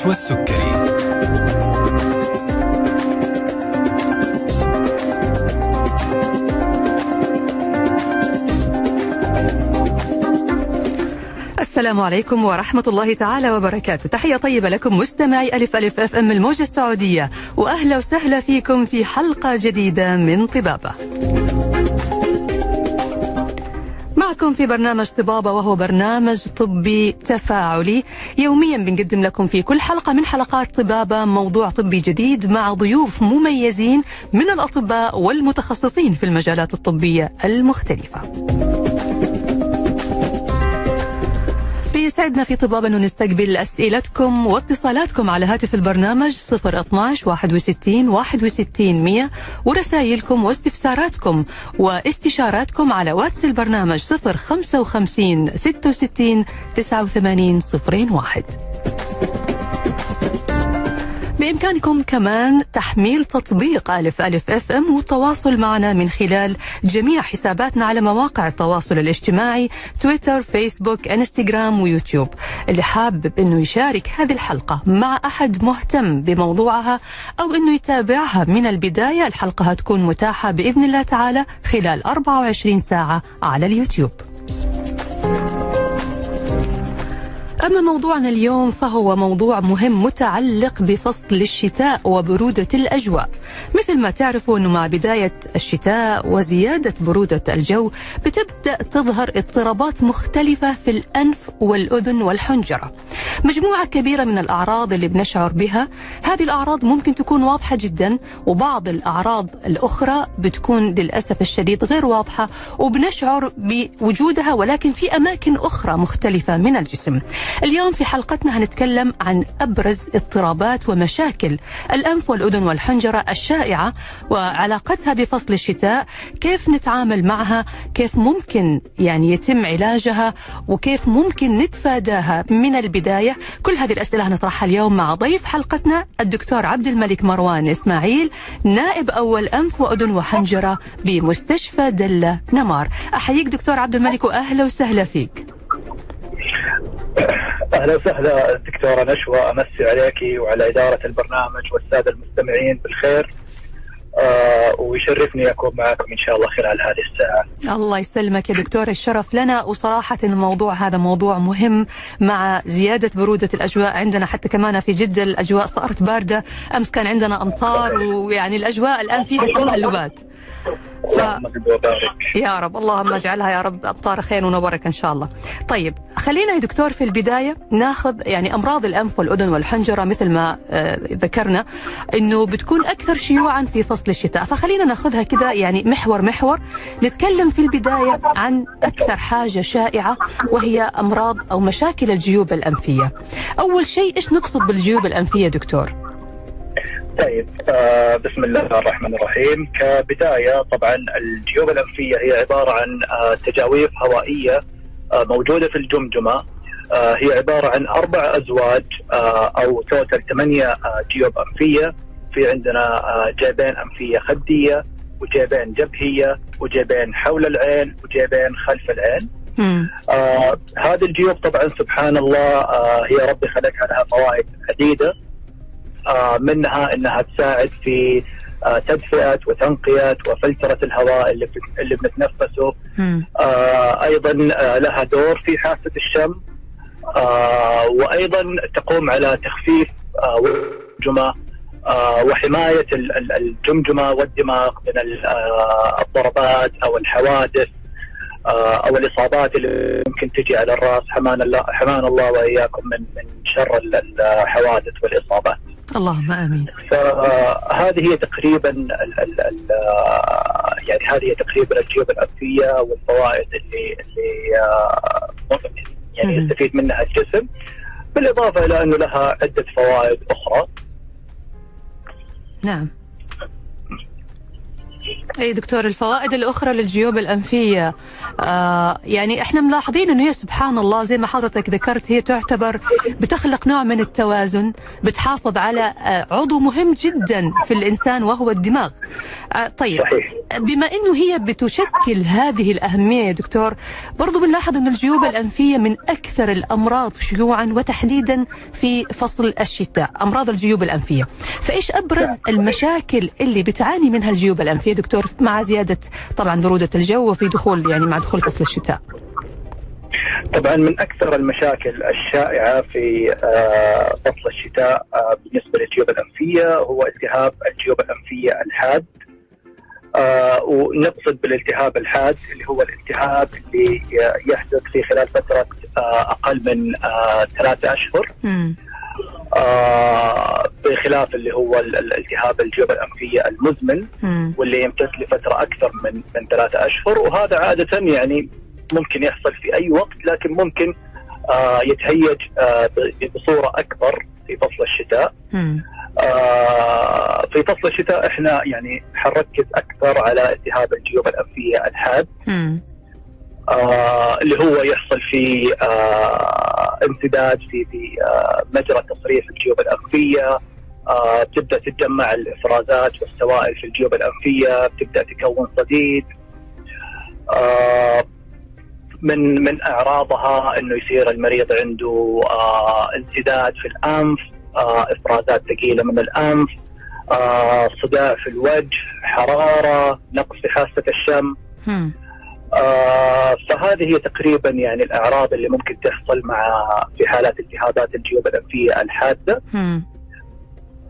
نشوى السكري السلام عليكم ورحمة الله تعالى وبركاته. تحية طيبة لكم مستمعي ألف ألف أف أم الموجة السعودية. وأهلا وسهلا فيكم في حلقة جديدة من طبابة. معكم في برنامج طبابة وهو برنامج طبي تفاعلي. يوميا بنقدم لكم في كل حلقة من حلقات طبابة موضوع طبي جديد مع ضيوف مميزين من الأطباء والمتخصصين في المجالات الطبية المختلفة. بيسعدنا في طباب أنه نستقبل أسئلتكم واتصالاتكم على هاتف البرنامج 012 61 61 100 ورسائلكم واستفساراتكم واستشاراتكم على واتس البرنامج 055 66 89 01 بإمكانكم كمان تحميل تطبيق ألف ألف أف أم والتواصل معنا من خلال جميع حساباتنا على مواقع التواصل الاجتماعي تويتر فيسبوك إنستغرام ويوتيوب. اللي حابب إنه يشارك هذه الحلقة مع أحد مهتم بموضوعها أو إنه يتابعها من البداية الحلقة هتكون متاحة بإذن الله تعالى خلال 24 ساعة على اليوتيوب. أما موضوعنا اليوم فهو موضوع مهم متعلق بفصل الشتاء وبرودة الأجواء. مثل ما تعرفوا أنه مع بداية الشتاء وزيادة برودة الجو بتبدأ تظهر اضطرابات مختلفة في الأنف والأذن والحنجرة. مجموعة كبيرة من الأعراض اللي بنشعر بها هذه الأعراض ممكن تكون واضحة جدا وبعض الأعراض الأخرى بتكون للأسف الشديد غير واضحة وبنشعر بوجودها ولكن في أماكن أخرى مختلفة من الجسم. اليوم في حلقتنا هنتكلم عن أبرز اضطرابات ومشاكل الأنف والأذن والحنجرة الشائعة وعلاقتها بفصل الشتاء كيف نتعامل معها كيف ممكن يعني يتم علاجها وكيف ممكن نتفاداها من البداية. كل هذه الأسئلة هنطرحها اليوم مع ضيف حلقتنا الدكتور عبد الملك مروان إسماعيل نائب أول أنف وأذن وحنجرة بمستشفى دلة نمار. أحييك دكتور عبد الملك وأهلا وسهلا فيك. أهلا وسهلا دكتورة نشوى أمسي عليك وعلى إدارة البرنامج والسادة المستمعين بالخير آه ويشرفني أكون معكم إن شاء الله خلال هذه الساعة. الله يسلمك يا دكتور الشرف لنا وصراحة الموضوع هذا موضوع مهم مع زيادة برودة الأجواء عندنا حتى كمان في جده الأجواء صارت باردة أمس كان عندنا أمطار ويعني الأجواء الآن فيها تقلبات. ف... يا رب اللهم اجعلها يا رب امطار خير ونبرك إن شاء الله. طيب خلينا يا دكتور في البداية ناخذ يعني أمراض الأنف والأذن والحنجرة مثل ما آه ذكرنا إنه بتكون أكثر شيوعا في فصل الشتاء، فخلينا ناخذها كذا يعني محور محور نتكلم في البداية عن أكثر حاجة شائعة وهي أمراض أو مشاكل الجيوب الأنفية. أول شيء إيش نقصد بالجيوب الأنفية دكتور؟ طيب آه بسم الله الرحمن الرحيم. كبداية طبعا الجيوب الأنفية هي عبارة عن آه تجاويف هوائية آه موجودة في الجمجمة. آه هي عبارة عن أربع أزواج آه أو توتال ثمانية آه جيوب أنفية. في عندنا آه جيبين أنفية خدية وجيبين جبهية وجيبين حول العين وجيبين خلف العين. آه هذه الجيوب طبعا سبحان الله آه هي ربي خلقها لها فوائد عديدة. آه منها إنها تساعد في آه تدفئة وتنقية وفلترة الهواء اللي اللي بنتنفسه. آه أيضا لها دور في حاسة الشم. وأيضا تقوم على تخفيف الجمجمه وحماية الجمجمة والدماغ من الضربات أو الحوادث أو الإصابات اللي ممكن تجي على الرأس. حمان الله حمان الله وإياكم من من شر الحوادث والإصابات. اللهم آمين. فهذه هي تقريبا ال ال ال يعني هذه هي تقريبا الجيوب الانفيه والفوائد اللي اللي يعني يستفيد منها الجسم بالإضافة إلى أنه لها عدة فوائد أخرى. نعم. أي دكتور الفوائد الأخرى للجيوب الأنفية. آه يعني إحنا ملاحظين إنه هي سبحان الله زي ما حضرتك ذكرت هي تعتبر بتخلق نوع من التوازن بتحافظ على آه عضو مهم جدا في الإنسان وهو الدماغ. آه طيب. بما إنه هي بتشكل هذه الأهمية يا دكتور برضو بنلاحظ ان الجيوب الأنفية من أكثر الأمراض شيوعا وتحديدا في فصل الشتاء أمراض الجيوب الأنفية. فإيش أبرز المشاكل اللي بتعاني منها الجيوب الأنفية دكتور مع زيادة طبعا برودة الجو وفي دخول يعني مع دخول فصل الشتاء. طبعا من أكثر المشاكل الشائعة في آه، فصل الشتاء آه، بالنسبة للجيوب الأنفية هو التهاب الجيوب الأنفية الحاد. آه، ونقصد بالالتهاب الحاد اللي هو الالتهاب اللي يحدث في خلال فترة آه، أقل من آه، ثلاثة. آه، بخلاف اللي هو ال- الالتهاب الجيوب الانفيه المزمن مم. واللي يمتد لفترة أكثر من من ثلاثة أشهر وهذا عادة يعني ممكن يحصل في أي وقت لكن ممكن آه، يتهيج آه، بصورة أكبر في فصل الشتاء مم. آه، في فصل الشتاء إحنا يعني حنركز أكثر على التهاب الجيوب الانفيه الحاد مم. آه، اللي هو يحصل في آه، امتداد في في آه، مجرى تصريف الجيوب الانفيه آه، بتبدا تتجمع الإفرازات والسوائل في الجيوب الأنفية بتبدا تكون صديد آه، من من أعراضها إنه يصير المريض عنده آه، انسداد في الأنف آه، إفرازات ثقيلة من الأنف آه، صداع في الوجه حرارة نقص في حاسة الشم. آه فهذه هي تقريبا يعني الأعراض اللي ممكن تحصل مع في حالات التهابات الجيوب الأنفية الحادة.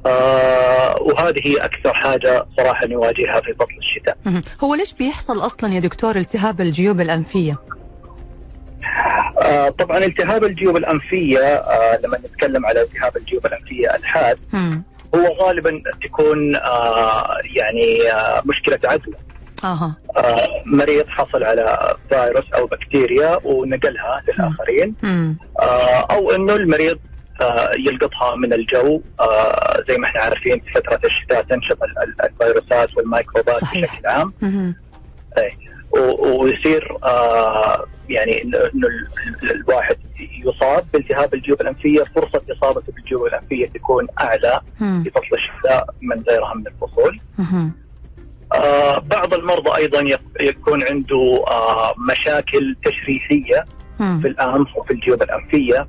آه وهذه هي أكثر حاجة صراحة نواجهها في فصل الشتاء. هو ليش بيحصل أصلا يا دكتور التهاب الجيوب الأنفية؟ آه طبعا التهاب الجيوب الأنفية آه لما نتكلم على التهاب الجيوب الأنفية الحاد. هو غالبا تكون آه يعني آه مشكلة عدوى. أها آه مريض حصل على فيروس أو بكتيريا ونقلها للآخرين. آه، أو إنه المريض آه، يلقطها من الجو آه، زي ما إحنا عارفين في فترة الشتاء تنشط ال- ال- الفيروسات والميكروبات صحيح. بشكل عام. و- ويصير آه، يعني انه الواحد يصاب بالتهاب الجيوب الأنفية فرصة إصابته بالجيوب الأنفية تكون أعلى. في فصل الشتاء من غيرها من الفصول. آه، بعض المرضى أيضا يك- يكون عنده آه، مشاكل تشريحية. في الانف وفي الجيوب الأنفية آه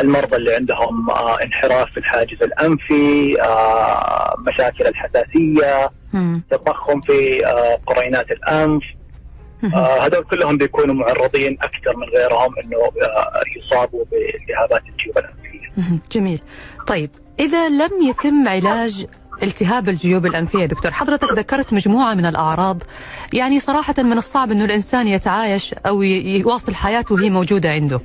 المرضى اللي عندهم آه انحراف في الحاجز الأنفي آه مشاكل الحساسية. تضخم في آه قرينات الأنف. آه هذول كلهم بيكونوا معرضين أكثر من غيرهم إنه آه يصابوا بالتهابات الجيوب الأنفية. جميل طيب إذا لم يتم علاج التهاب الجيوب الأنفية. دكتور حضرتك ذكرت مجموعة من الأعراض. يعني صراحة من الصعب أنه الإنسان يتعايش أو يواصل حياته وهي موجودة عنده.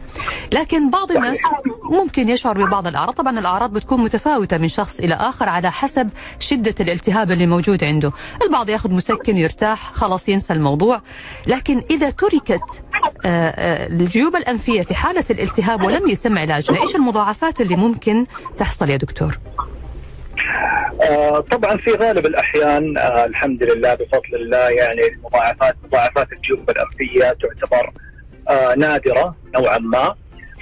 لكن بعض الناس ممكن يشعر ببعض الأعراض. طبعا الأعراض بتكون متفاوتة من شخص إلى آخر على حسب شدة الالتهاب اللي موجود عنده. البعض ياخذ مسكن يرتاح خلاص ينسى الموضوع. لكن إذا تركت آه، آه، الجيوب الأنفية في حالة الالتهاب ولم يتم علاجها إيش المضاعفات اللي ممكن تحصل يا دكتور؟ طبعا في غالب الأحيان آه الحمد لله بفضل الله يعني المضاعفات مضاعفات الجيوب الانفيه تعتبر آه نادرة نوعا ما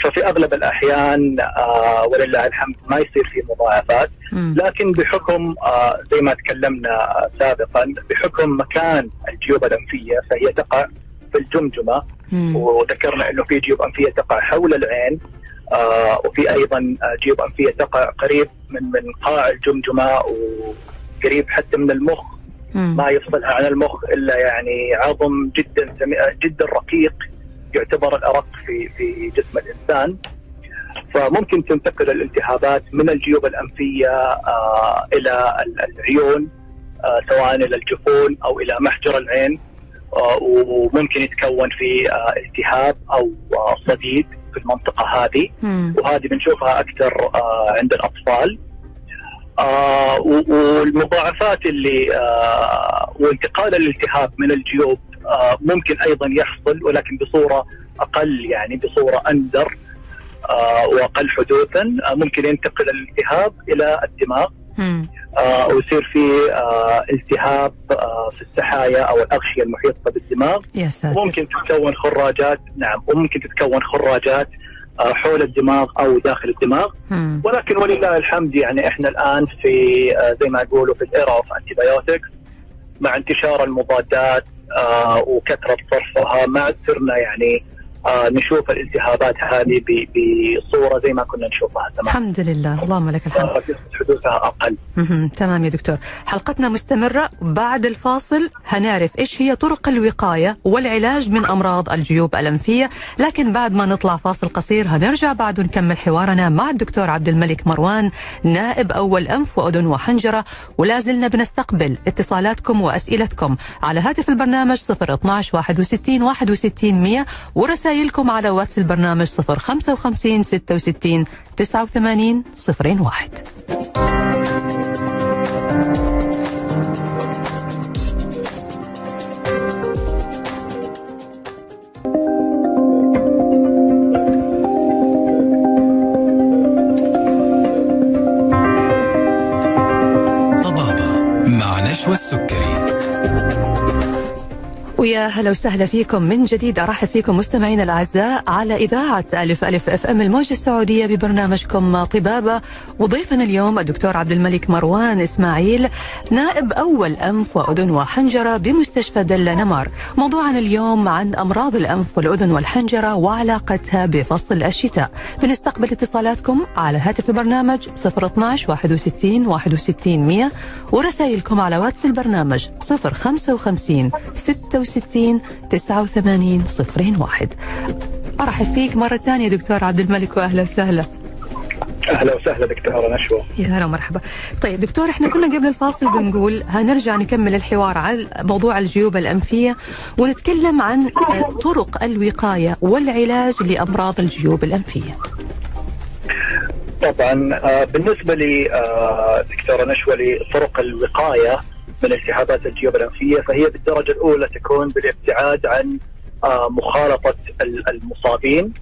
ففي أغلب الأحيان آه ولله الحمد ما يصير في مضاعفات. لكن بحكم آه زي ما تكلمنا سابقا بحكم مكان الجيوب الأنفية فهي تقع في الجمجمة. وذكرنا إنه في جيوب أنفية تقع حول العين وفي أيضا آه، جيوب انفيه تقع قريب من من قاع الجمجمه وقريب حتى من المخ مم. ما يفصلها عن المخ إلا يعني عظم جدا. جدا رقيق يعتبر الأرق في في جسم الإنسان فممكن تنتقل الالتهابات من الجيوب الأنفية آه إلى ال- العيون آه سواء إلى الجفون أو إلى محجر العين آه وممكن يتكون في آه التهاب أو آه صديد في المنطقة هذه. مم. وهذه بنشوفها أكثر آه عند الأطفال. آه والمضاعفات اللي آه وانتقال الالتهاب من الجيوب آه ممكن أيضا يحصل ولكن بصورة أقل يعني بصورة أندر آه وأقل حدوثا آه ممكن ينتقل الالتهاب إلى الدماغ. ويصير في آه التهاب آه في السحايا أو الأغشية المحيطة بالدماغ. يا ساتر. ممكن تتكون خراجات نعم وممكن تتكون خراجات آه حول الدماغ أو داخل الدماغ. مم. ولكن ولله الحمد يعني إحنا الآن في آه زي ما يقولوا في الإيرا اوف انتي مع انتشار المضادات آه وكثرة صرفها ما صرنا يعني آه نشوف الالتهابات هذه بصورة زي ما كنا نشوفها. زمان الحمد لله. اللهم لك الحمد. آه، حدوثها أقل. تمام يا دكتور. حلقتنا مستمرة. بعد الفاصل هنعرف إيش هي طرق الوقاية والعلاج من أمراض الجيوب الأنفية. لكن بعد ما نطلع فاصل قصير هنرجع بعد ونكمل حوارنا مع الدكتور عبد الملك مروان نائب أول أنف وأذن وحنجرة. ولا زلنا بنستقبل اتصالاتكم وأسئلتكم على هاتف البرنامج 012 61 61 100 ورسائلكم على واتس البرنامج 055 66 89 01 طبابة مع نشوى السكري ويا هلا وسهلا فيكم من جديد أرحب فيكم مستمعينا الأعزاء على إذاعة ألف ألف أف أم الموجه السعودية ببرنامجكم طبابة وضيفنا اليوم الدكتور عبد الملك مروان إسماعيل نائب أول أنف وأذن وحنجرة بمستشفى دل نمر. موضوعنا اليوم عن أمراض الأنف والأذن والحنجرة وعلاقتها بفصل الشتاء. بنستقبل اتصالاتكم على هاتف البرنامج 012 61 61 100 ورسائلكم على واتس البرنامج 055 66 89 01 أرحب فيك مرة ثانية دكتور عبد الملك وأهلا وسهلا. أهلا وسهلا دكتورة نشوى. يا هلا ومرحبا. طيب دكتور إحنا كنا قبل الفاصل بنقول هنرجع نكمل الحوار عن موضوع الجيوب الأنفية ونتكلم عن آه، طرق الوقاية والعلاج لأمراض الجيوب الأنفية. طبعا آه، بالنسبة لي آه، نشوى لطرق الوقاية من التهابات الجيوب الانفيه فهي بالدرجة الأولى تكون بالابتعاد عن آه، مخالطة ال- المصابين.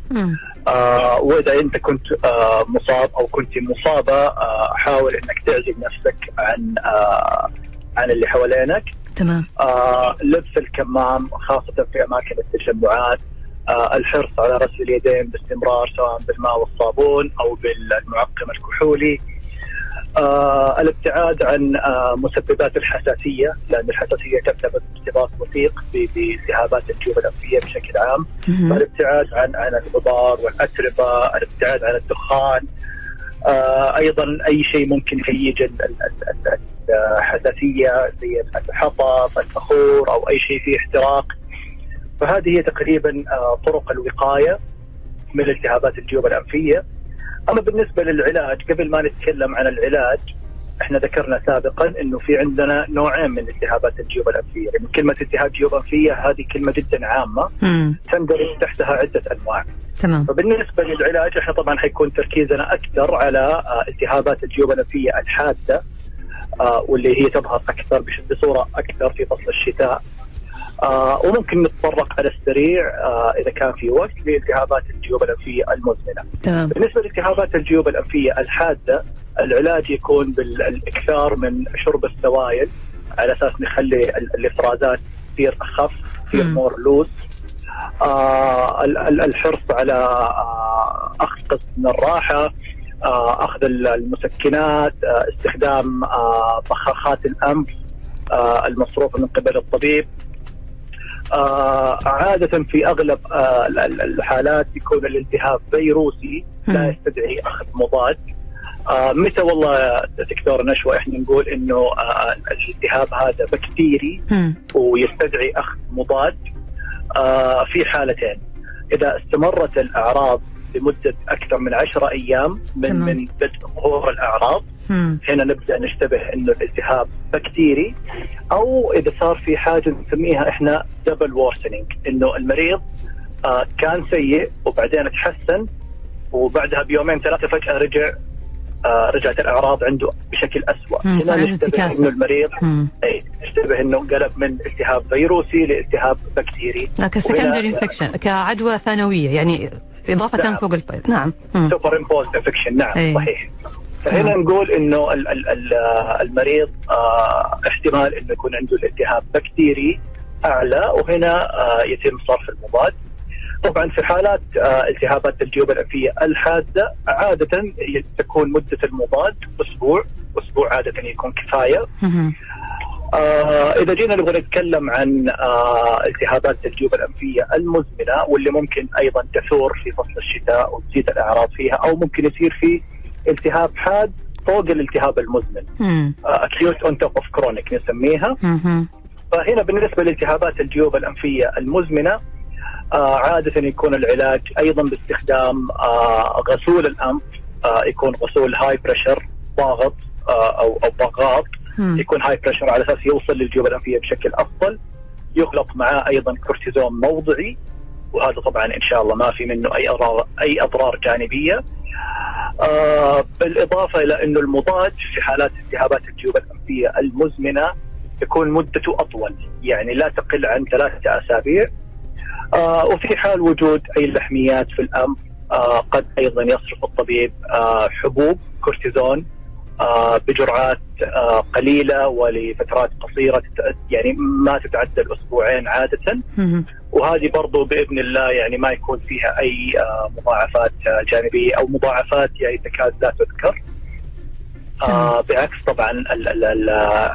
آه، وإذا أنت كنت آه، مصاب أو كنت مصابة حاول إنك تعزل نفسك عن عن اللي حوالينك. تمام. لبس الكمام خاصة في أماكن التجمعات الحرص على غسل اليدين باستمرار سواء بالماء والصابون أو بالمعقم الكحولي. آه، الابتعاد عن آه، مسببات الحساسية لأن الحساسية ترتبط بارتباط وثيق بالتهابات الجيوب الأنفية بشكل عام. الابتعاد عن عن الغبار والأتربة الابتعاد عن الدخان آه، أيضا أي شيء ممكن يهيج ال- ال- ال- ال- الحساسية زي الحطب، البخور أو أي شيء فيه احتراق. فهذه هي تقريبا آه، طرق الوقاية من التهابات الجيوب الانفيه. أما بالنسبة للعلاج قبل ما نتكلم عن العلاج إحنا ذكرنا سابقا إنه في عندنا نوعين من التهابات الجيوب الانفيه، يعني كلمة التهاب جيوب انفيه هذه كلمة جدا عامة. تندرج تحتها عدة أنواع. تمام فبالنسبة للعلاج إحنا طبعا حيكون تركيزنا أكثر على آه، التهابات الجيوب الانفيه الحادة آه، واللي هي تظهر أكثر بصورة أكثر في فصل الشتاء آه، وممكن نتطرق على السريع آه، إذا كان في وقت لإلتهابات الجيوب الانفيه المزمنة. تمام بالنسبة لالتهابات الجيوب الانفيه الحادة العلاج يكون بالإكثار من شرب السوائل على أساس نخلي ال- الإفرازات تصير أخف تصير. مور لوز آه ال- ال- الحرص على آه اخذ قسط من الراحة آه أخذ ال- المسكنات آه استخدام آه بخاخات الأنف آه المصروفه من قبل الطبيب عادة في أغلب آه ال- ال- الحالات يكون الالتهاب فيروسي لا. يستدعي أخذ مضاد آه متى والله دكتور نشوى إحنا نقول إنه آه الالتهاب هذا بكتيري. ويستدعي أخذ مضاد آه في حالتين إذا استمرت الأعراض لمدة أكثر من عشرة أيام من تمام. من بدء ظهور الأعراض مم. هنا نبدأ نشتبه إنه الالتهاب بكتيري أو إذا صار في حاجة نسميها إحنا double worsening إنه المريض آه كان سيء وبعدين تحسن وبعدها بيومين ثلاثة فجأة رجع آه رجعت الأعراض عنده بشكل اسوء عنده نشتبه. إنه المريض. اي نشتبه إنه قلب من التهاب فيروسي لالتهاب بكتيري ك secondary infection كعدوى ثانوية يعني إضافة نعم. فوق الطيب نعم. superimposed infection نعم إيه. صحيح فهنا. نقول إنه ال- ال- ال- المريض آه، احتمال إنه يكون عنده الالتهاب بكتيري أعلى وهنا آه، يتم صرف المضاد. طبعا في حالات آه، التهابات الجيوب الانفيه الحادة عادة تكون مدة المضاد أسبوع، أسبوع عادة يكون كفاية. آه إذا جينا نبغى نتكلم عن آه التهابات الجيوب الأنفية المزمنة واللي ممكن أيضا تثور في فصل الشتاء وتزيد الإعراض فيها أو ممكن يصير في التهاب حاد فوق الالتهاب المزمن. acute on top of chronic نسميها. فهنا بالنسبة لالتهابات الجيوب الأنفية المزمنة آه عادة يكون العلاج أيضا باستخدام آه غسول الأنف آه يكون غسول high pressure ضاغط آه أو أو ضغاط. يكون high pressure على أساس يوصل للجيوب الانفيه بشكل أفضل. يخلط معاه أيضا كورتيزون موضعي. وهذا طبعا إن شاء الله ما في منه أي اضرار أي أضرار جانبية. آه بالإضافة إلى إنه المضاد في حالات التهابات الجيوب الانفيه المزمنة يكون مدته أطول. يعني لا تقل عن ثلاثة أسابيع. آه وفي حال وجود أي لحميات في الانف آه قد أيضا يصرف الطبيب آه حبوب كورتيزون بجرعات آه قليلة ولفترات قصيرة يعني ما تتعدى الأسبوعين عادة. وهذه برضو بإذن الله يعني ما يكون فيها أي آه مضاعفات آه جانبية أو مضاعفات يعني تكاد لا تذكر. آه بعكس طبعا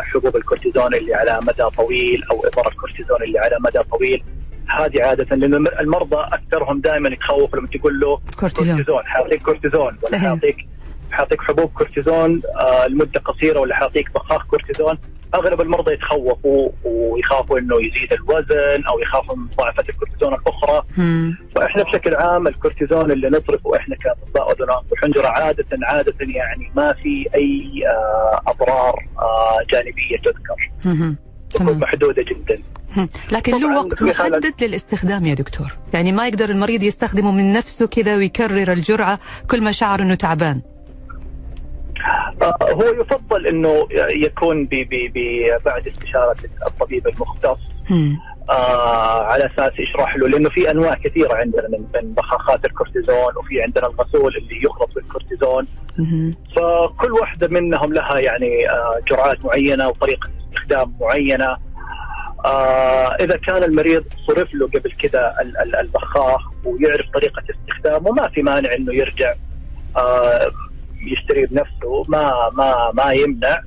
حبوب الكورتيزون اللي على مدى طويل أو ابر الكورتيزون اللي على مدى طويل هذه عادة لأن الم- المرضى أكثرهم دائما يتخوف لما تقول له كورتيزون حيعطيك كورتيزون ولا صحيح. حيعطيك حبوب كورتيزون آه لمدة قصيرة ولا حيعطيك بخاخ كورتيزون أغلب المرضى يتخوفوا ويخافوا إنه يزيد الوزن أو يخافوا من مضاعفات الكورتيزون الأخرى. مم. فإحنا بشكل عام الكورتيزون اللي نصرفه إحنا كأطباء اذن وحنجره عادة عادة يعني ما في أي آه أضرار آه جانبية تذكر. تكون محدودة جدا. لكن له وقت محدد للاستخدام يا دكتور. يعني ما يقدر المريض يستخدمه من نفسه كذا ويكرر الجرعة كل ما شعر أنه تعبان. هو يفضل إنه يكون ب ب ب بعد استشارة الطبيب المختص. آه على أساس يشرح له لأنه في أنواع كثيرة عندنا من من بخاخات الكورتيزون وفي عندنا الغسول اللي يخلط بالكورتيزون. فكل واحدة منهم لها يعني آه جرعات معينة وطريقة استخدام معينة آه إذا كان المريض صرف له قبل كذا ال- ال- البخاخ ويعرف طريقة استخدامه ما في مانع إنه يرجع آه يشتري بنفسه ما ما ما يمنع.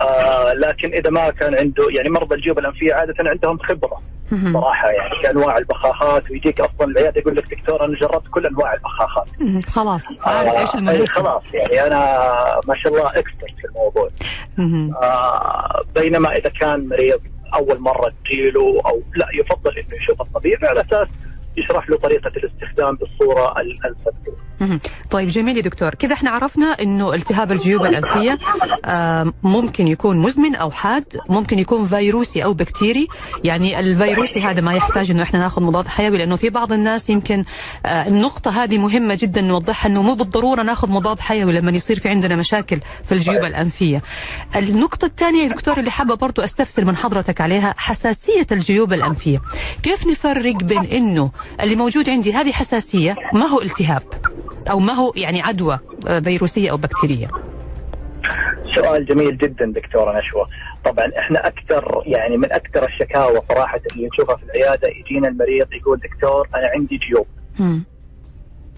آه لكن إذا ما كان عنده يعني مرضى الجيوب الأنفية عادة عندهم خبرة. صراحة يعني في أنواع البخاخات ويجيك أصلا العيادة يقول لك دكتور أنا جربت كل أنواع البخاخات. خلاص عارف آه، إيش المناسب خلاص يعني أنا ما شاء الله اكسبرت في الموضوع. آه بينما إذا كان مريض أول مرة تجيله أو لا يفضل إنه يشوف الطبيب على أساس يشرح له طريقة الاستخدام بالصورة. مهم. طيب جميل يا دكتور كذا إحنا عرفنا إنه التهاب الجيوب الأنفية ممكن يكون مزمن أو حاد ممكن يكون فيروسي أو بكتيري يعني الفيروسي هذا ما يحتاج إنه إحنا ناخذ مضاد حيوي لأنه في بعض الناس يمكن آه، النقطة هذه مهمة جدا نوضحها إنه مو بالضرورة ناخذ مضاد حيوي لما يصير في عندنا مشاكل في الجيوب. الأنفية النقطة الثانية يا دكتور اللي حابة برضو أستفسر من حضرتك عليها حساسية الجيوب الأنفية كيف نفرق بين إنه اللي موجود عندي هذه حساسية. ما هو التهاب؟ أو ما هو يعني عدوى فيروسية أو بكتيرية؟ سؤال جميل جدا دكتوره نشوى. طبعا إحنا أكثر يعني من أكثر الشكاوى صراحة اللي نشوفها في العيادة يجينا المريض يقول دكتور أنا عندي جيوب.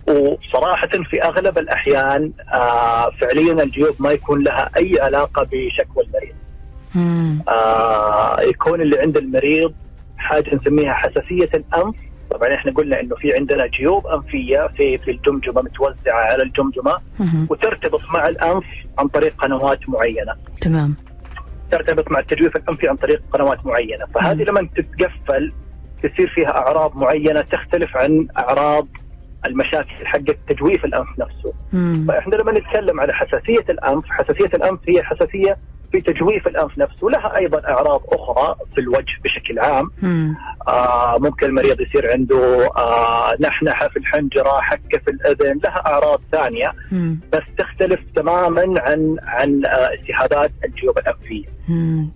وصراحة في أغلب الأحيان آه فعليا الجيوب ما يكون لها أي علاقة بشكوى المريض. آه يكون اللي عند المريض حاجة نسميها حساسية الأنف طبعا إحنا قلنا إنه في عندنا جيوب أنفية في في الجمجمة متوزعة على الجمجمة. وترتبط مع الأنف عن طريق قنوات معينة. تمام. ترتبط مع التجويف الانفي عن طريق قنوات معينة. فهذه لما تتقفل تصير فيها أعراض معينة تختلف عن أعراض المشاكل حق تجويف الأنف نفسه. مم. فإحنا لما نتكلم على حساسية الأنف حساسية الأنف هي حساسية في تجويف الأنف نفسه لها أيضا أعراض أخرى في الوجه بشكل عام مم. آه ممكن المريض يصير عنده آه نحنحة في الحنجرة حكة في الأذن لها أعراض ثانية مم. بس تختلف تماما عن عن آه التهابات الجيوب الأنفية.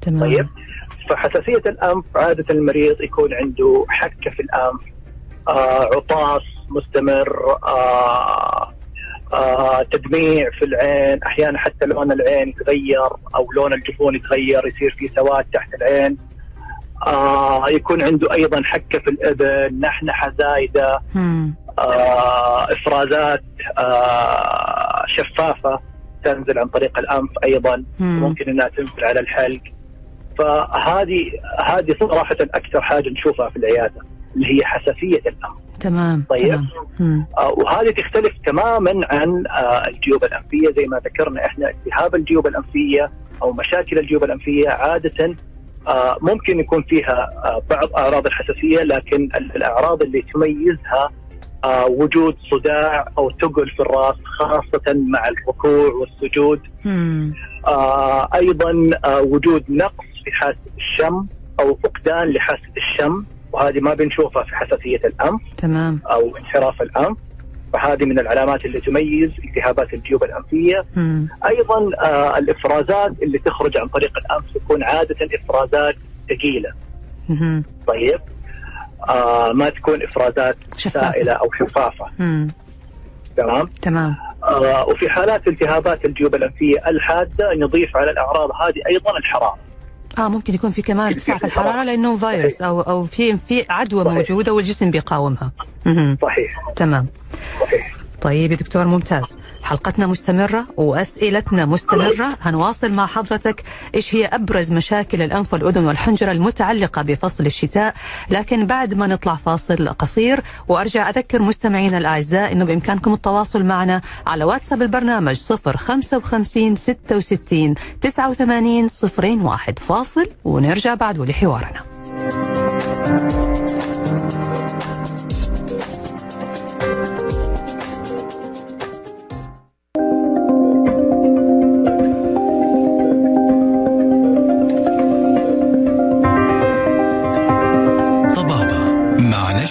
تمام طيب فحساسية الأنف عادة المريض يكون عنده حكة في الأنف آه عطاس مستمر آه آه تدميع في العين أحيانا حتى لون العين يتغير أو لون الجفون يتغير يصير في سواد تحت العين. آه يكون عنده أيضا حكة في الاذن نحنحه زايده. آه إفرازات آه شفافة تنزل عن طريق الأنف أيضا. مم. ممكن إنها تنزل على الحلق. فهذه هذه صراحة أكثر حاجة نشوفها في العيادة. اللي هي حساسية الانف تمام طيب. تمام. آه، وهذه تختلف تماما عن آه، الجيوب الأنفية زي ما ذكرنا إحنا التهاب الجيوب الأنفية أو مشاكل الجيوب الأنفية عادة آه، ممكن يكون فيها آه، بعض أعراض الحساسية لكن ال- الأعراض اللي تميزها آه، وجود صداع أو ثقل في الرأس خاصة مع الركوع والسجود مم. آه، أيضا آه، وجود نقص في حاسة الشم أو فقدان لحاسة الشم وهذه ما بنشوفها في حساسية الانف تمام أو انحراف الانف فهذه من العلامات اللي تميز التهابات الجيوب الأنفية، مم. أيضا آه الإفرازات اللي تخرج عن طريق الانف تكون عادة إفرازات ثقيلة،. طيب؟ آه ما تكون إفرازات شفافة. سائلة أو شفافه، مم. تمام؟ تمام آه وفي حالات التهابات الجيوب الأنفية الحادة نضيف على الأعراض هذه أيضا الحرارة. آه ممكن يكون في كمان ارتفاع في الحرارة لأنه فيروس أو أو في في عدوى. موجودة والجسم بيقاومها. صحيح تمام صحيح. طيب يا دكتور ممتاز. حلقتنا مستمرة وأسئلتنا مستمرة. هنواصل مع حضرتك إيش هي أبرز مشاكل الأنف والأذن والحنجرة المتعلقة بفصل الشتاء. لكن بعد ما نطلع فاصل قصير وأرجع أذكر مستمعينا الأعزاء أنه بإمكانكم التواصل معنا على واتساب البرنامج 055 66 89 01 فاصل. ونرجع بعد لحوارنا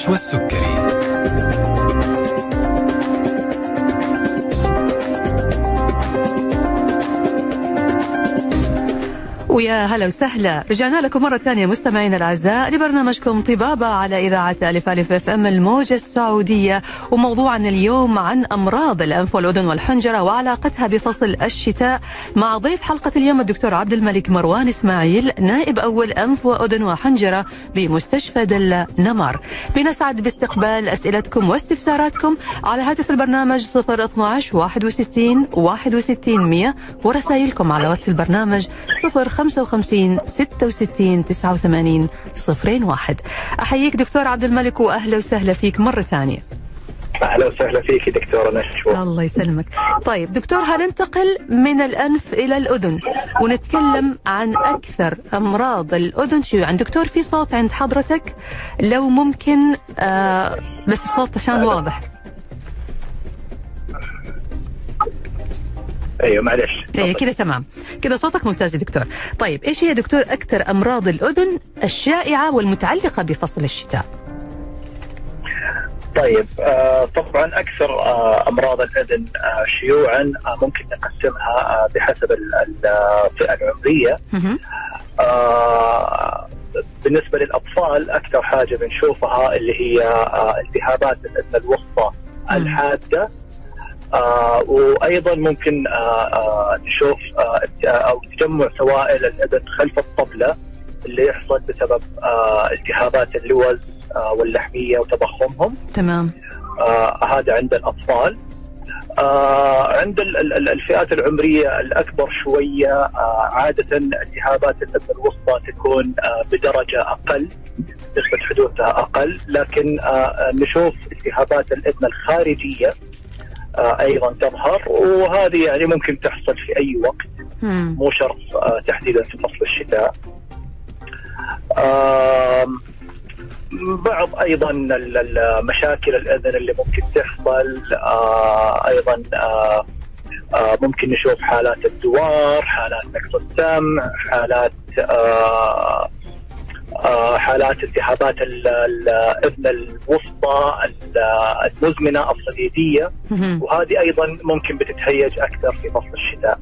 مع نشوى ويا هلا وسهلا. رجعنا لكم مرة ثانية مستمعينا الأعزاء لبرنامجكم طبابة على إذاعة ألف ألف أف أم الموجة السعودية وموضوعنا اليوم عن أمراض الأنف والأذن والحنجرة وعلاقتها بفصل الشتاء مع ضيف حلقة اليوم الدكتور عبد الملك مروان إسماعيل نائب أول أنف وأذن وحنجرة بمستشفى دلة نمر. بنسعد باستقبال أسئلتكم واستفساراتكم على هاتف البرنامج 012 61 61 100 ورسائلكم على واتس البرنامج 055 66 89 01 أحييك دكتور عبد الملك وأهلا وسهلا فيك مرة ثانية. أهلا وسهلا فيك دكتورة نشوى. الله يسلمك. طيب دكتور هننتقل من الأنف إلى الأذن ونتكلم عن أكثر أمراض الأذن. شيوعا دكتور في صوت عند حضرتك؟ لو ممكن آه بس الصوت عشان واضح. أيوه معلش. إيه كده تمام. كده صوتك ممتاز يا دكتور. طيب إيش هي دكتور أكثر أمراض الأذن الشائعة والمتعلقة بفصل الشتاء؟ طيب آه طبعا أكثر آه أمراض الأذن آه شيوعا آه ممكن نقسمها آه بحسب ال- ال- الفئه العمرية. مهم. آه بالنسبة للأطفال أكثر حاجة بنشوفها اللي هي آه التهابات الاذن الوسطى الحادة آه وأيضا ممكن آه آه نشوف آه أو تجمع سوائل الاذن خلف الطبلة اللي يحصل بسبب آه التهابات اللوز آه واللحمية وتضخمهم. تمام. آه هذا عند الأطفال. آه عند ال- ال- ال- الفئات العمرية الأكبر شوية آه عادة التهابات الاذن الوسطى تكون آه بدرجة أقل نسبة حدوثها أقل. لكن آه آه، نشوف التهابات الاذن الخارجية آه أيضا تظهر وهذه يعني ممكن تحصل في أي وقت. مو شرط آه، تحديدا في فصل الشتاء بعض أيضا مشاكل الأذن اللي ممكن تحصل آه، أيضا آه، آه، ممكن نشوف حالات الدوار حالات نقص السمع حالات آه، آه، حالات التهابات ال- الاذن الوسطى ال- المزمنة الصديدية. وهذه أيضا ممكن بتتهيج أكثر في فصل الشتاء.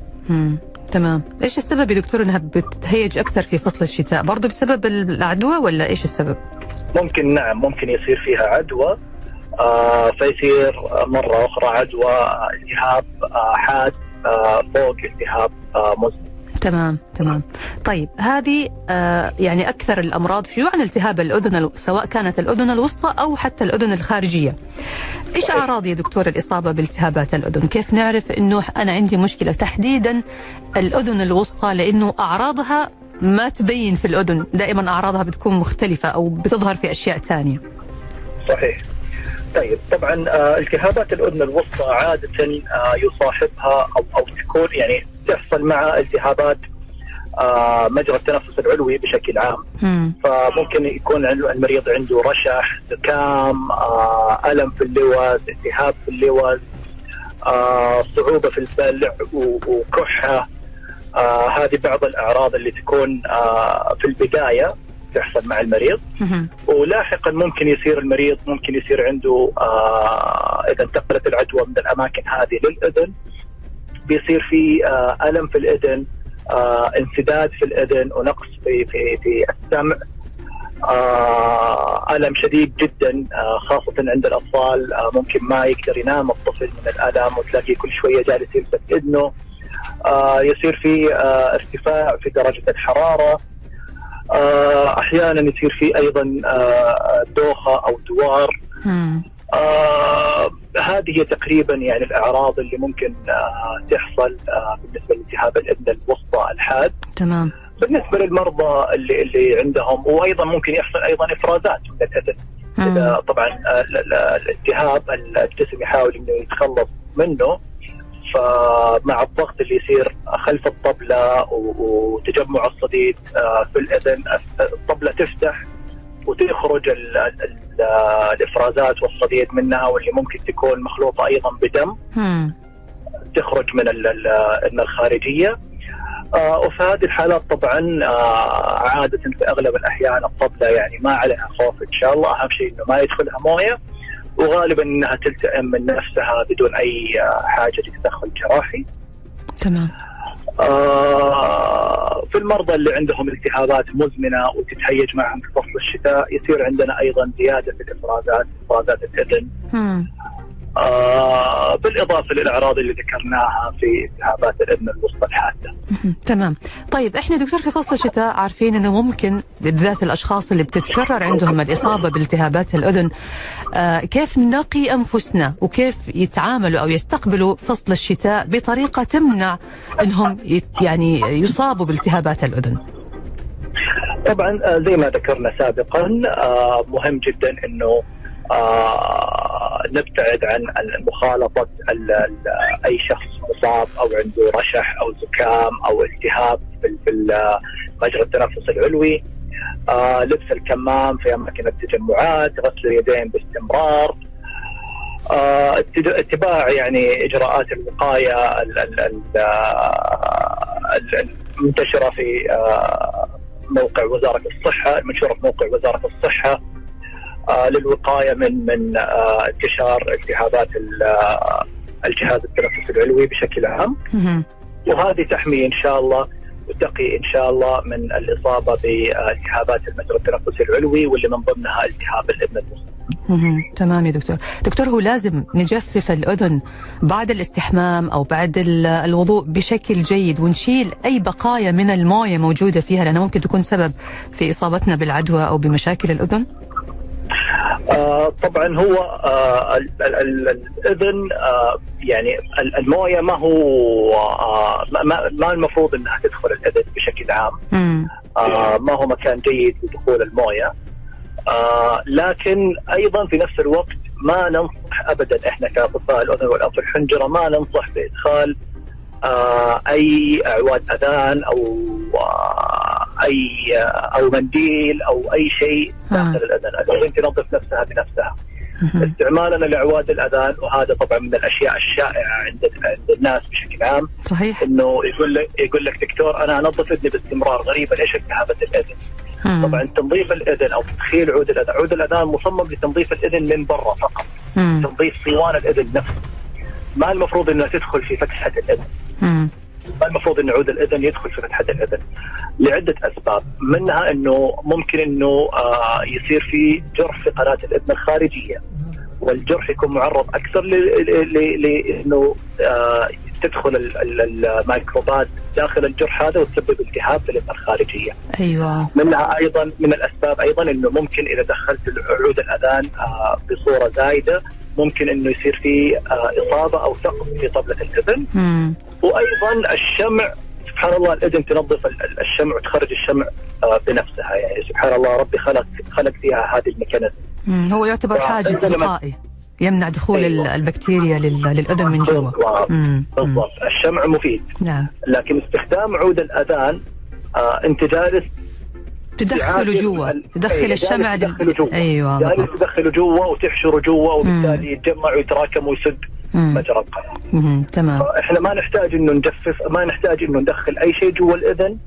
تمام. إيش السبب يا دكتور إنها بتتهيج أكثر في فصل الشتاء؟ برضه بسبب العدوى ولا إيش السبب؟ ممكن نعم ممكن يصير فيها عدوى. آه فيصير مرة أخرى عدوى التهاب آه حاد آه فوق التهاب آه مزمن. تمام تمام. طيب هذه آه يعني أكثر الأمراض شيوعا التهاب الأذن ال- سواء كانت الأذن الوسطى أو حتى الأذن الخارجية. إيش صحيح. أعراض يا دكتور الإصابة بالتهابات الأذن؟ كيف نعرف إنه أنا عندي مشكلة؟ تحديدا الأذن الوسطى لأنه أعراضها ما تبين في الأذن. دائما أعراضها بتكون مختلفة أو بتظهر في أشياء ثانية صحيح. طيب طبعا آه، التهابات الأذن الوسطى عادة آه، يصاحبها أو أو تكون يعني تحصل مع التهابات آه، مجرى التنفس العلوي بشكل عام مم. فممكن يكون المريض عنده رشح زكام آه، ألم في اللوز التهاب في اللوز آه، صعوبة في البلع و- وكحة آه، هذه بعض الأعراض اللي تكون في البداية تحصل مع المريض. ولاحقا ممكن يصير المريض ممكن يصير عنده آه إذا انتقلت العدوى من الأماكن هذه للأذن بيصير في آه ألم في الاذن آه انسداد في الاذن ونقص في في في السمع. آه ألم شديد جدا خاصة عند الأطفال. ممكن ما يقدر ينام الطفل من الالم وتلاقيه كل شوية جالس يمسك اذنه يصير في ارتفاع في درجة الحرارة. أحيانا يصير في أيضا دوخة أو دوار. آه، هذه هي تقريبا يعني الأعراض اللي ممكن آه، تحصل آه، بالنسبة لالتهاب الاذن الوسطى الحاد. تمام. بالنسبة للمرضى اللي اللي عندهم وأيضا ممكن يحصل أيضا إفرازات من الاذن. إذا طبعا آه، ال- ال- الالتهاب الجسم يحاول إنه يتخلص منه فمع الضغط اللي يصير خلف الطبلة وتجمع الصديد آه، في الأذن الطبلة تفتح وتخرج الإفرازات والصديد منها واللي ممكن تكون مخلوطه أيضا بدم. مم. تخرج من الأذن الخارجية. آه، وفي هذه الحالات طبعا آه، عادة في أغلب الأحيان الطبلة يعني ما عليها خوف إن شاء الله. أهم شيء إنه ما يدخلها موية. وغالبا إنها تلتئم من نفسها بدون أي آه، حاجة لتدخل جراحي. تمام. في المرضى اللي عندهم التهابات مزمنة وتتهيج معهم في فصل الشتاء يصير عندنا أيضا زيادة في الافرازات إفرازات مم. آه، بالإضافة للأعراض اللي ذكرناها في التهابات الاذن الوسطى الحادة. تمام. طيب إحنا دكتور في فصل الشتاء عارفين إنه ممكن بالذات الأشخاص اللي بتتكرر عندهم الإصابة بالتهابات الأذن آه كيف نقي أنفسنا وكيف يتعاملوا أو يستقبلوا فصل الشتاء بطريقة تمنع إنهم يعني يصابوا بالتهابات الأذن؟ طبعا آه، زي ما ذكرنا سابقا آه، مهم جدا إنه نبتعد عن مخالطة ال- ال- أي شخص مصاب أو عنده رشح أو زكام أو التهاب في مجرى التنفس العلوي. آه، لبس الكمام في أماكن التجمعات غسل اليدين باستمرار. آه، اتباع يعني إجراءات الوقاية ال- ال- ال- آه، ال- المنتشرة في آه، موقع وزارة الصحة المنشوره في موقع وزارة الصحة. آه، للوقاية من من آه، انتشار التهابات ال- آه، الجهاز التنفسي العلوي بشكل عام. وهذه تحمي إن شاء الله وتقي إن شاء الله من الإصابة بالتهابات المجرى التنفسي العلوي واللي من ضمنها التهاب. مهم. تمام يا دكتور دكتور هو لازم نجفف الأذن بعد الاستحمام أو بعد ال- الوضوء بشكل جيد ونشيل أي بقايا من الموية موجودة فيها لأنها ممكن تكون سبب في إصابتنا بالعدوى أو بمشاكل الأذن آه، طبعا هو آه، ال- ال- ال- الإذن آه، يعني ال- الموية ما هو آه، ما- المفروض إنها تدخل الإذن بشكل عام. آه، ما هو مكان جيد لدخول الموية آه، لكن أيضا في نفس الوقت ما ننصح ابدا إحنا كأطباء الأذن والانف والحنجره ما ننصح بإدخال أي اعواد أذان أو آه، أي آه، أو منديل أو أي شيء داخل الاذن، الاذن تنظف نفسها بنفسها. استعمالنا لاعواد الأذان وهذا طبعا من الأشياء الشائعة عند عند الناس بشكل عام صحيح إنه يقول لك يقول لك دكتور أنا أنظف اذني باستمرار غريبا إيش التهابات الأذن؟ مم. طبعا تنظيف الأذن أو تدخيل عود الأذان، عود الأذان مصمم لتنظيف الأذن من برا فقط، مم. تنظيف صوان الأذن نفسه. ما المفروض إنها تدخل في فتحة الأذن، المفروض ان عود الأذن يدخل في فتحة الأذن لعدة أسباب، منها إنه ممكن إنه آه يصير في جرح في قناة الأذن الخارجية. والجرح يكون معرض أكثر لإنه آه تدخل الميكروبات داخل الجرح هذا وتسبب التهاب في الابره الخارجية. أيوه. منها أيضا من الأسباب أيضا إنه ممكن إذا دخلت عود الأذان آه بصورة زايدة ممكن إنه يصير في آه إصابة أو ثقب في طبلة الاذن. وأيضا الشمع سبحان الله الاذن تنظف الشمع وتخرج الشمع آه بنفسها. يعني سبحان الله ربي خلق خلق فيها هذه الميكانيزم. هو يعتبر حاجز وقائي. يمنع دخول أيوة. البكتيريا للاذن من جوا. بالضبط. الشمع مفيد. نعم. لكن استخدام عود الأذان آه انت جالس تدخله جوا تدخل الشمع تدخله جوا. أيوه جالس تدخله جوا وتحشره جوا وبالتالي يتجمع ويتراكم ويسد مجرى. القلب تمام. إحنا ما نحتاج إنه نجفف ما نحتاج إنه ندخل أي شيء جوا الإذن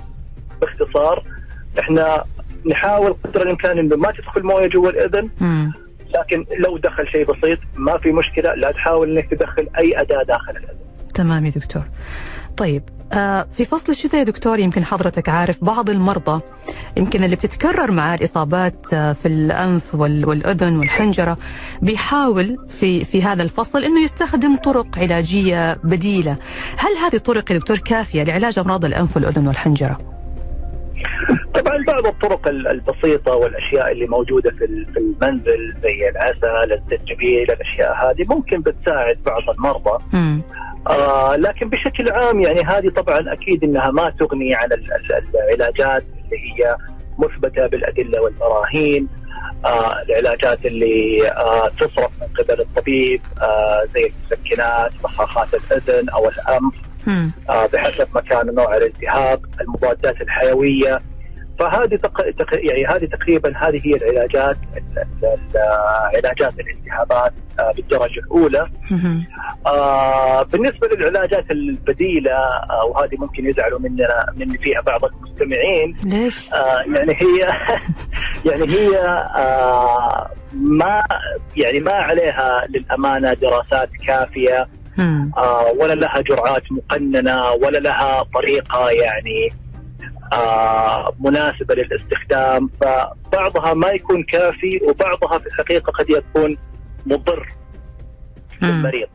باختصار. إحنا نحاول قدر الإمكان إنه ما تدخل موية جوا الإذن مم. لكن لو دخل شيء بسيط ما في مشكلة. لا تحاول إنك تدخل أي أداة داخل الإذن. تمام يا دكتور. طيب في فصل الشتاء يا دكتور يمكن حضرتك عارف بعض المرضى يمكن اللي بتتكرر مع الإصابات آه في الأنف والأذن والحنجرة بيحاول في في هذا الفصل إنه يستخدم طرق علاجية بديلة. هل هذه الطرق يا دكتور كافية لعلاج أمراض الأنف والأذن والحنجرة؟ طبعا بعض الطرق البسيطة والأشياء اللي موجودة في المنزل زي العسل الزنجبيل الأشياء هذه ممكن بتساعد بعض المرضى. آه لكن بشكل عام يعني هذه طبعا أكيد أنها ما تغني عن العلاجات اللي هي مثبتة بالأدلة والبراهين آه العلاجات اللي آه تصرف من قبل الطبيب آه زي المسكنات بخاخات الأذن أو الأنف. آه بحسب مكان ونوع الالتهاب المضادات الحيوية. فهذه تق... تق... يعني هذه تقريبا هذه هي العلاجات علاجات الالتهابات آه بالدرجة الأولى. آه بالنسبة للعلاجات البديلة آه وهذه ممكن يزعلوا مننا من فيها بعض المستمعين. ليش؟ آه يعني هي يعني هي آه ما يعني ما عليها للأمانة دراسات كافية. آه ولا لها جرعات مقننة ولا لها طريقة يعني آه مناسبة للاستخدام. فبعضها ما يكون كافي وبعضها في الحقيقة قد يكون مضر للمريض.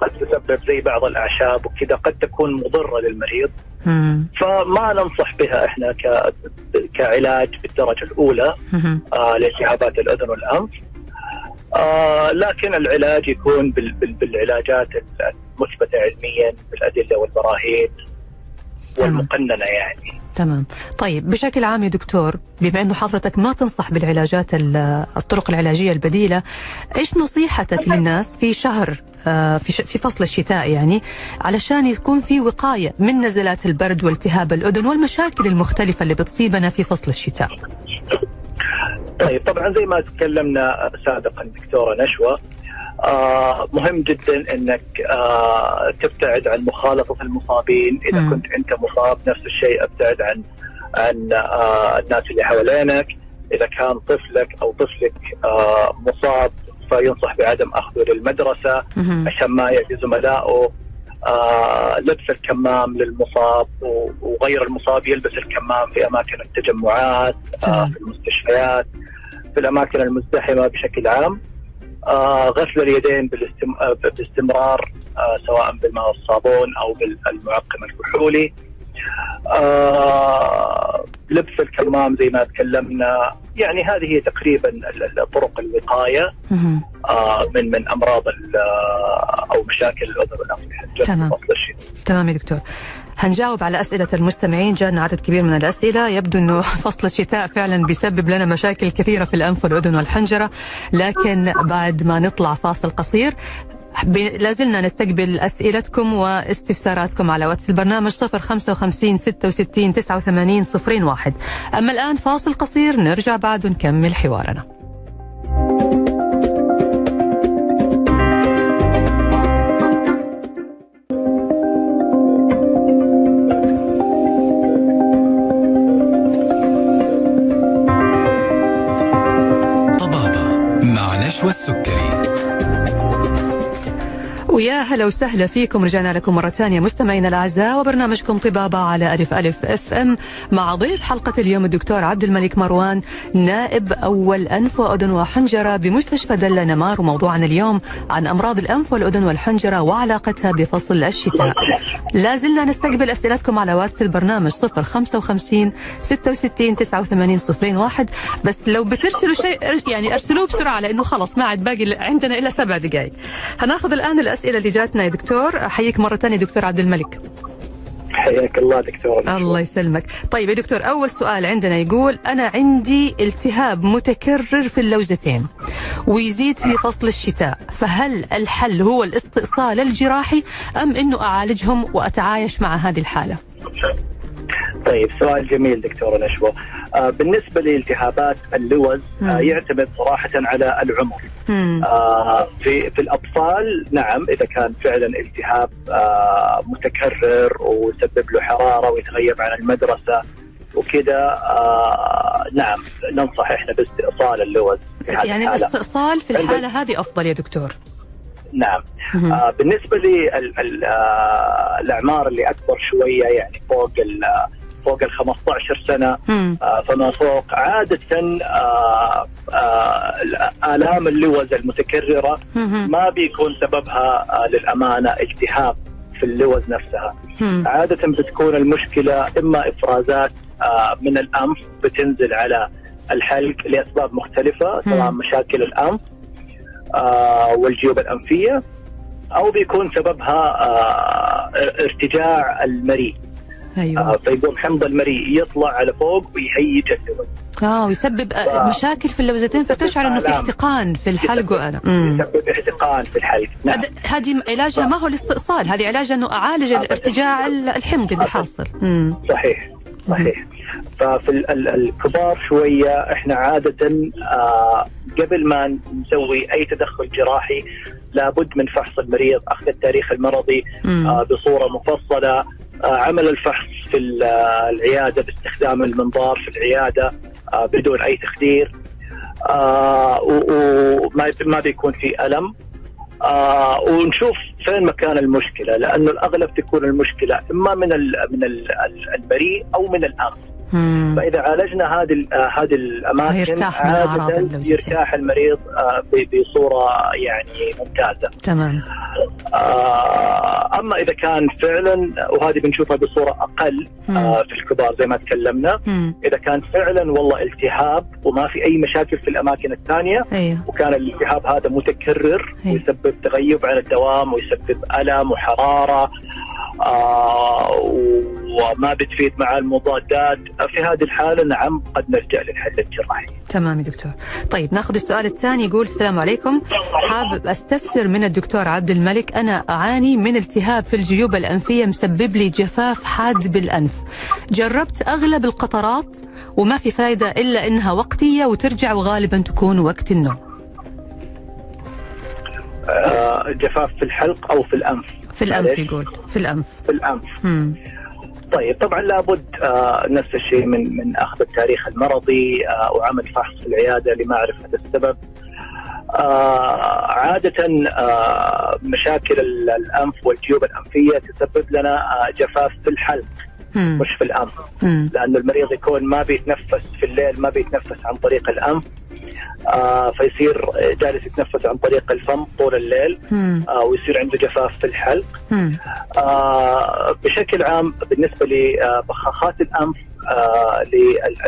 قد تسبب زي بعض الأعشاب وكذا قد تكون مضرة للمريض. فما ننصح بها إحنا ك... كعلاج بالدرجة الأولى آه لالتهابات الأذن والأنف. آه لكن العلاج يكون بال بال بالعلاجات المثبتة علميا بالأدلة والبراهين والمقننة يعني. تمام. طيب بشكل عام يا دكتور بما إنه حضرتك ما تنصح بالعلاجات الطرق العلاجية البديلة إيش نصيحتك للناس في شهر في في فصل الشتاء يعني علشان يكون في وقاية من نزلات البرد والتهاب الأذن والمشاكل المختلفة اللي بتصيبنا في فصل الشتاء؟ طيب طبعا زي ما تكلمنا سابقا دكتورة نشوى آه مهم جدا إنك آه تبتعد عن مخالطة المصابين إذا م. كنت أنت مصاب نفس الشيء أبتعد عن عن آه الناس اللي حوالينك إذا كان طفلك أو طفلك آه مصاب فينصح بعدم أخذه للمدرسة. عشان ما يأذي زملائه لبس الكمام للمصاب وغير المصاب يلبس الكمام في أماكن التجمعات آه في المستشفيات في الأماكن المزدحمة بشكل عام. آه غسل اليدين بالاستم... آه باستمرار آه سواء بالماء والصابون أو بالمعقم الكحولي. آه لبس الكمام زي ما تكلمنا. يعني هذه هي تقريبا طرق الوقاية. آه من من أمراض أو مشاكل الأذن والأنف تمام. تمام يا دكتور. هنجاوب على أسئلة المستمعين. جاءنا عدد كبير من الأسئلة. يبدو أنه فصل الشتاء فعلا بيسبب لنا مشاكل كثيرة في الأنف والأذن والحنجرة. لكن بعد ما نطلع فاصل قصير لازلنا نستقبل أسئلتكم واستفساراتكم على واتس البرنامج 055 66 89 01 أما الآن فاصل قصير. نرجع بعد ونكمل حوارنا. choix ويا هلا وسهلا فيكم. رجعنا لكم مرة ثانية. مستمعينا الأعزاء وبرنامجكم طبابة على ألف ألف أف أم مع ضيف حلقة اليوم الدكتور عبد الملك مروان نائب أول أنف وأذن وحنجرة بمستشفى دلة نمار. وموضوعنا اليوم عن أمراض الأنف والأذن والحنجرة وعلاقتها بفصل الشتاء. لا زلنا نستقبل أسئلتكم على واتس البرنامج 055 66 89 01 بس لو بترسلوا شيء يعني أرسلوه بسرعة لأنه خلص ما عاد باقي عندنا إلا سبع دقائق هناخذ الآن الأسئلة اللي جاتنا يا دكتور. أحييك مرة ثانية دكتور عبد الملك. حياك الله دكتور. الله يسلمك. طيب يا دكتور أول سؤال عندنا يقول أنا عندي التهاب متكرر في اللوزتين ويزيد في فصل الشتاء فهل الحل هو الاستئصال الجراحي أم أنه أعالجهم وأتعايش مع هذه الحالة؟ طيب سؤال جميل دكتور نشوى. بالنسبة لالتهابات اللوز آه يعتمد صراحة على العمر. آه في في الأطفال نعم إذا كان فعلا التهاب آه متكرر ويسبب له حرارة ويتغيب عن المدرسة وكذا آه نعم ننصح إحنا باستئصال اللوز في هذه يعني الحالة. الاستئصال في الحالة هذه أفضل يا دكتور. نعم. آه بالنسبة للاعمار اللي أكبر شوية يعني فوق ال فوق ال 15 سنة. آه فما فوق عادة آه آه الام اللوز المتكررة. ما بيكون سببها آه للأمانة التهاب في اللوز نفسها مم. عادة بتكون المشكلة إما إفرازات آه من الأنف بتنزل على الحلق لأسباب مختلفة سواء. مشاكل الأنف آه والجيوب الأنفية أو بيكون سببها آه ارتجاع المريء أيوه آه فيقوم حمض المريء يطلع على فوق ويهيج آه ويسبب آه، مشاكل في اللوزتين فتشعر إنه في. احتقان في الحلق وأنا. يسبب احتقان في الحلق نعم هذه علاجها ما هو الاستئصال هذه علاجها إنه أعالج الارتجاع الحمضي اللي حاصل. صحيح صحيح ففي ال- ال- الكبار شوية إحنا عادة آه قبل ما نسوي أي تدخل جراحي لابد من فحص المريض أخذ التاريخ المرضي. آه بصورة مفصلة آه عمل الفحص في آه، العيادة باستخدام المنظار في العيادة آه بدون أي تخدير. آه وما ما بيكون في ألم. آه ونشوف فين مكان المشكلة لأنه الأغلب تكون المشكلة إما من من ال المريء أو من الانف مم. فإذا عالجنا هذه آه، هذه الأماكن فيرتاح من. يرتاح المريض آه، بصورة يعني ممتازة تمام آه، أما إذا كان فعلا وهذه بنشوفها بصورة أقل في الكبار زي ما تكلمنا مم. إذا كان فعلا والله التهاب وما في أي مشاكل في الأماكن الثانية أيوه وكان الالتهاب هذا متكرر أي. ويسبب تغيب عن الدوام ويسبب ألم وحرارة آه وما بتفيد مع المضادات في هذه الحالة نعم قد نلجأ للحل الجراحي. تمام يا دكتور طيب ناخذ السؤال الثاني يقول السلام عليكم حابب أستفسر من الدكتور عبد الملك أنا أعاني من التهاب في الجيوب الأنفية مسبب لي جفاف حاد بالأنف جربت أغلب القطرات وما في فايدة إلا إنها وقتية وترجع وغالبا تكون وقت النوم آه جفاف في الحلق أو في الأنف. في الأنف. يقول في الأنف في الأنف. مم. طيب طبعا لابد آه نفس الشيء من من أخذ التاريخ المرضي آه وعمل فحص في العياده لمعرفه السبب. آه عادة آه مشاكل ال- الأنف والجيوب الأنفية تسبب لنا آه جفاف في الحلق مم. مش في الأنف مم. لأن المريض يكون ما بيتنفس في الليل ما بيتنفس عن طريق الأنف آه فيصير جالس يتنفس عن طريق الفم طول الليل مم. آه ويصير عنده جفاف في الحلق. آه بشكل عام بالنسبة لبخاخات الانف آه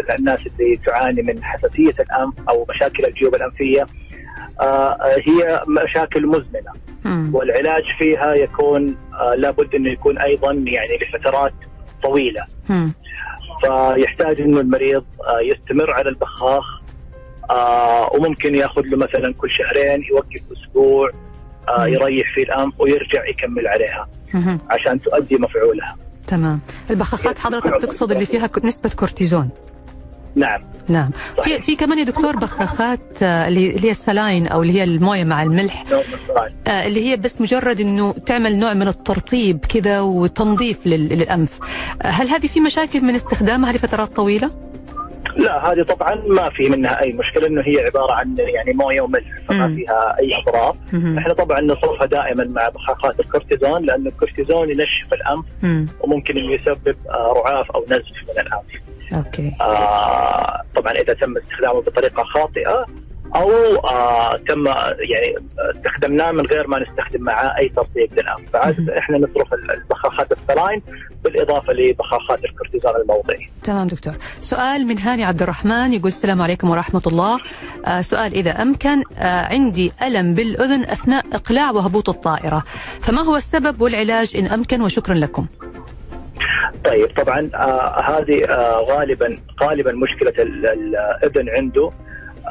للناس اللي تعاني من حساسية الانف أو مشاكل الجيوب الأنفية آه هي مشاكل مزمنة مم. والعلاج فيها يكون آه لابد إنه يكون أيضا يعني لفترات طويلة. مم. فيحتاج إنه المريض آه يستمر على البخاخ آه وممكن ياخذ له مثلا كل شهرين يوقف أسبوع آه يريح في الأنف ويرجع يكمل عليها مم. عشان تؤدي مفعولها. تمام. البخاخات حضرتك تقصد اللي فيها نسبة كورتيزون. نعم. نعم. في في كمان يا دكتور بخاخات آه، اللي هي ال saline أو اللي هي الموية مع الملح السؤال. آه، اللي هي بس مجرد إنه تعمل نوع من الترطيب كذا وتنظيف لل- للأنف. آه، هل هذه في مشاكل من استخدامها لفترات طويلة؟ لا هذه طبعا ما في منها أي مشكلة إنه هي عبارة عن يعني موية وملح فما. فيها أي اضرار. إحنا طبعا نصرفها دائما مع بخاخات الكورتيزون لأن الكورتيزون ينشف الأنف مم. وممكن إنه يسبب آه، رعاف أو نزف من الأنف okay آه، طبعا إذا تم استخدامه بطريقة خاطئة أو آه تم يعني استخدمناه من غير ما نستخدم معاه أي ترطيب للانف. فعاده إحنا نصرف البخاخات ال saline بالإضافة لبخاخات الكورتيزون الموضعي. تمام دكتور. سؤال من هاني عبد الرحمن يقول السلام عليكم ورحمة الله. آه سؤال إذا أمكن آه عندي ألم بالأذن أثناء إقلاع وهبوط الطائرة. فما هو السبب والعلاج إن أمكن؟ وشكرا لكم. طيب طبعا آه هذه آه غالبا غالبا مشكلة ال- الأذن عنده.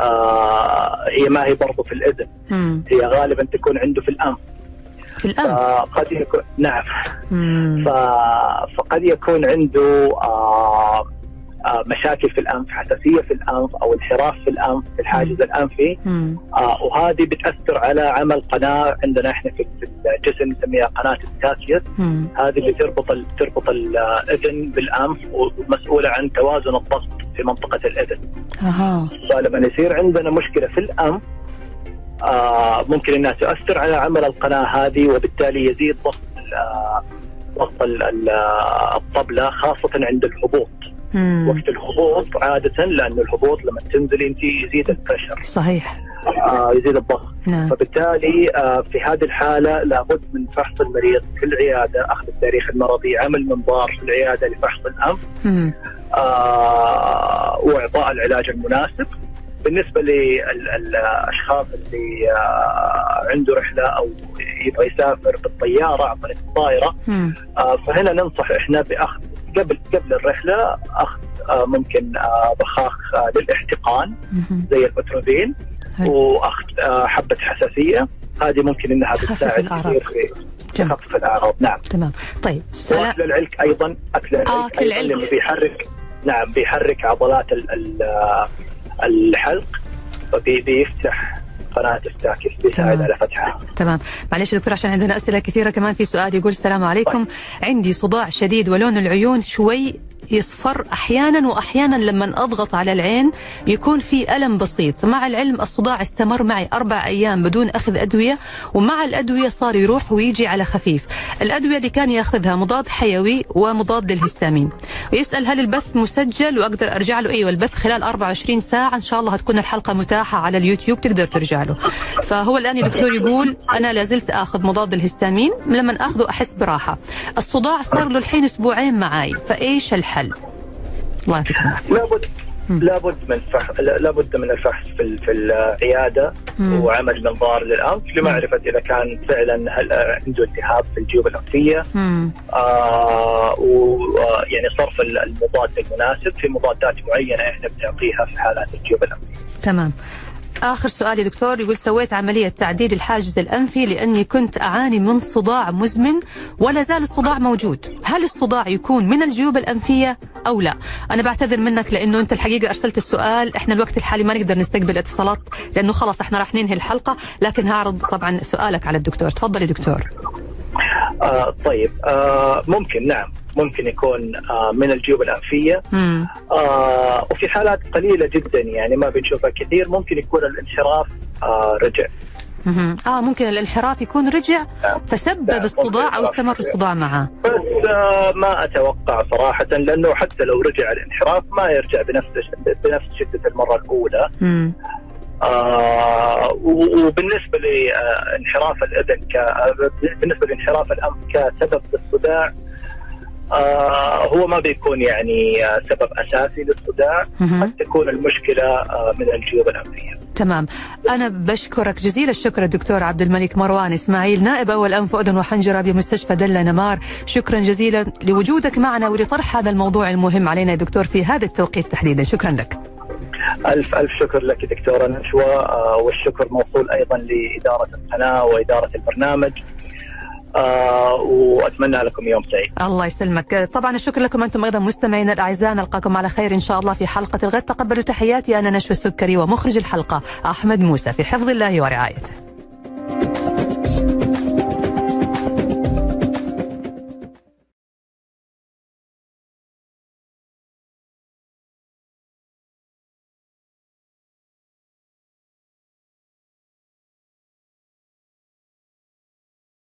آه هي ما هي برضه في الإذن مم. هي غالبا تكون عنده في الأنف في الأنف فقد يكون نعم مم. ف- فقد يكون عنده آه آه مشاكل في الأنف حساسية في الأنف أو انحراف في الأنف في الحاجز الأنفي. آه وهذه بتأثر على عمل قناة عندنا إحنا في الجسم نسميها قناة التاكيوس مم. هذه اللي تربط ال- تربط الإذن بالأنف ومسؤولة عن توازن الضغط في منطقة الأذن. أها. فلما يصير عندنا مشكلة في الانف آه ممكن إنها تؤثر على عمل القناة هذه وبالتالي يزيد ضغط آه، ضغط آه، الطبلة خاصة عند الهبوط. مم. وقت الهبوط عادة لأن الهبوط لما تنزلي أنت يزيد البريشر صحيح. آه يزيد الضغط. نعم. فبالتالي آه، في هذه الحالة لابد من فحص المريض في العيادة أخذ التاريخ المرضي عمل منظار في العيادة لفحص الأنف آه، وإعطاء العلاج المناسب بالنسبة للأشخاص اللي آه، عنده رحلة أو يبغى يسافر بالطيارة عن طريق الطائرة مم. آه، فهنا ننصح إحنا بأخذ قبل قبل الرحلة أخذ آه، ممكن بخاخ للإحتقان. زي البتروفين. وأخذ حبة حساسية هذه ممكن إنها بتساعد. كثير في. تخفف الأعراض نعم تمام طيب وأكل العلك أيضا أكل العلك آه، أكل العلك. لأنه بيحرك نعم بيحرك عضلات ال- ال- الحلق فبيفتح قناة التاكس بيساعد. على فتحها. تمام. معلش دكتور عشان عندنا أسئلة كثيرة كمان في سؤال يقول السلام عليكم. عندي صداع شديد ولون العيون شوي يصفر أحيانا وأحيانا لما أضغط على العين يكون في ألم بسيط. مع العلم الصداع استمر معي أربع أيام بدون أخذ أدوية ومع الأدوية صار يروح ويجي على خفيف. الأدوية اللي كان يأخذها مضاد حيوي ومضاد للهستامين. ويسأل هل البث مسجل؟ وأقدر أرجع له؟ أيوه البث خلال 24 ساعة. إن شاء الله هتكون الحلقة متاحة على اليوتيوب تقدر ترجع له. فهو الآن يا دكتور يقول أنا لازلت آخذ مضاد الهستامين لما آخذه أحس براحة. الصداع صار له الحين أسبوعين معاي. فإيش الحل؟ الله يعطيكم العافية. لابد لابد من فحص لابد من الفحص في ال- في العيادة مم. وعمل منظار للانف لمعرفة إذا كان فعلا هل عنده التهاب في الجيوب الانفيه. آه ويعني صرف ال- المضاد المناسب في مضادات معينة إحنا بنعطيها في حالات الجيوب الانفيه. تمام. آخر سؤال يا دكتور يقول سويت عملية تعديل الحاجز الأنفي لأني كنت أعاني من صداع مزمن ولا زال الصداع موجود. هل الصداع يكون من الجيوب الأنفية أو لا؟ أنا بعتذر منك لأنه أنت الحقيقة أرسلت السؤال. إحنا الوقت الحالي ما نقدر نستقبل اتصالات لأنه خلاص إحنا راح ننهي الحلقة لكن هعرض طبعا سؤالك على الدكتور. تفضل يا دكتور. آه طيب آه ممكن نعم. ممكن يكون آه من الجيوب الأنفية. مم. آه وفي حالات قليلة جدا يعني ما بنشوفها كثير ممكن يكون الانحراف آه رجع. آه ممكن الانحراف يكون رجع فسبب نعم، الصداع أو استمر الصداع معه بس آه ما أتوقع صراحة لأنه حتى لو رجع الانحراف ما يرجع بنفس بنفس شدة المرة الأولى مم. آه وبالنسبة لانحراف الاذن ك بالنسبة لانحراف الانف كسبب للصداع آه هو ما بيكون يعني آه، سبب أساسي للصداع. قد تكون المشكلة آه من الجيوب الانفيه تمام. أنا بشكرك جزيل الشكر الدكتور عبد الملك مروان إسماعيل نائب أول أنف وأذن وحنجرة بمستشفى دلة نمار. شكرا جزيلا لوجودك معنا ولطرح هذا الموضوع المهم علينا يا دكتور في هذا التوقيت تحديدا. شكرا لك. ألف ألف شكر لك دكتورة نشوى آه والشكر موصول أيضا لإدارة القناة وإدارة البرنامج. وأتمنى لكم يوم سعيد. الله يسلمك. طبعا الشكر لكم أنتم أيضا مستمعينا الأعزاء. نلقاكم على خير إن شاء الله في حلقة الغد. تقبلوا تحياتي. أنا نشوى السكري ومخرج الحلقة أحمد موسى. في حفظ الله ورعايته.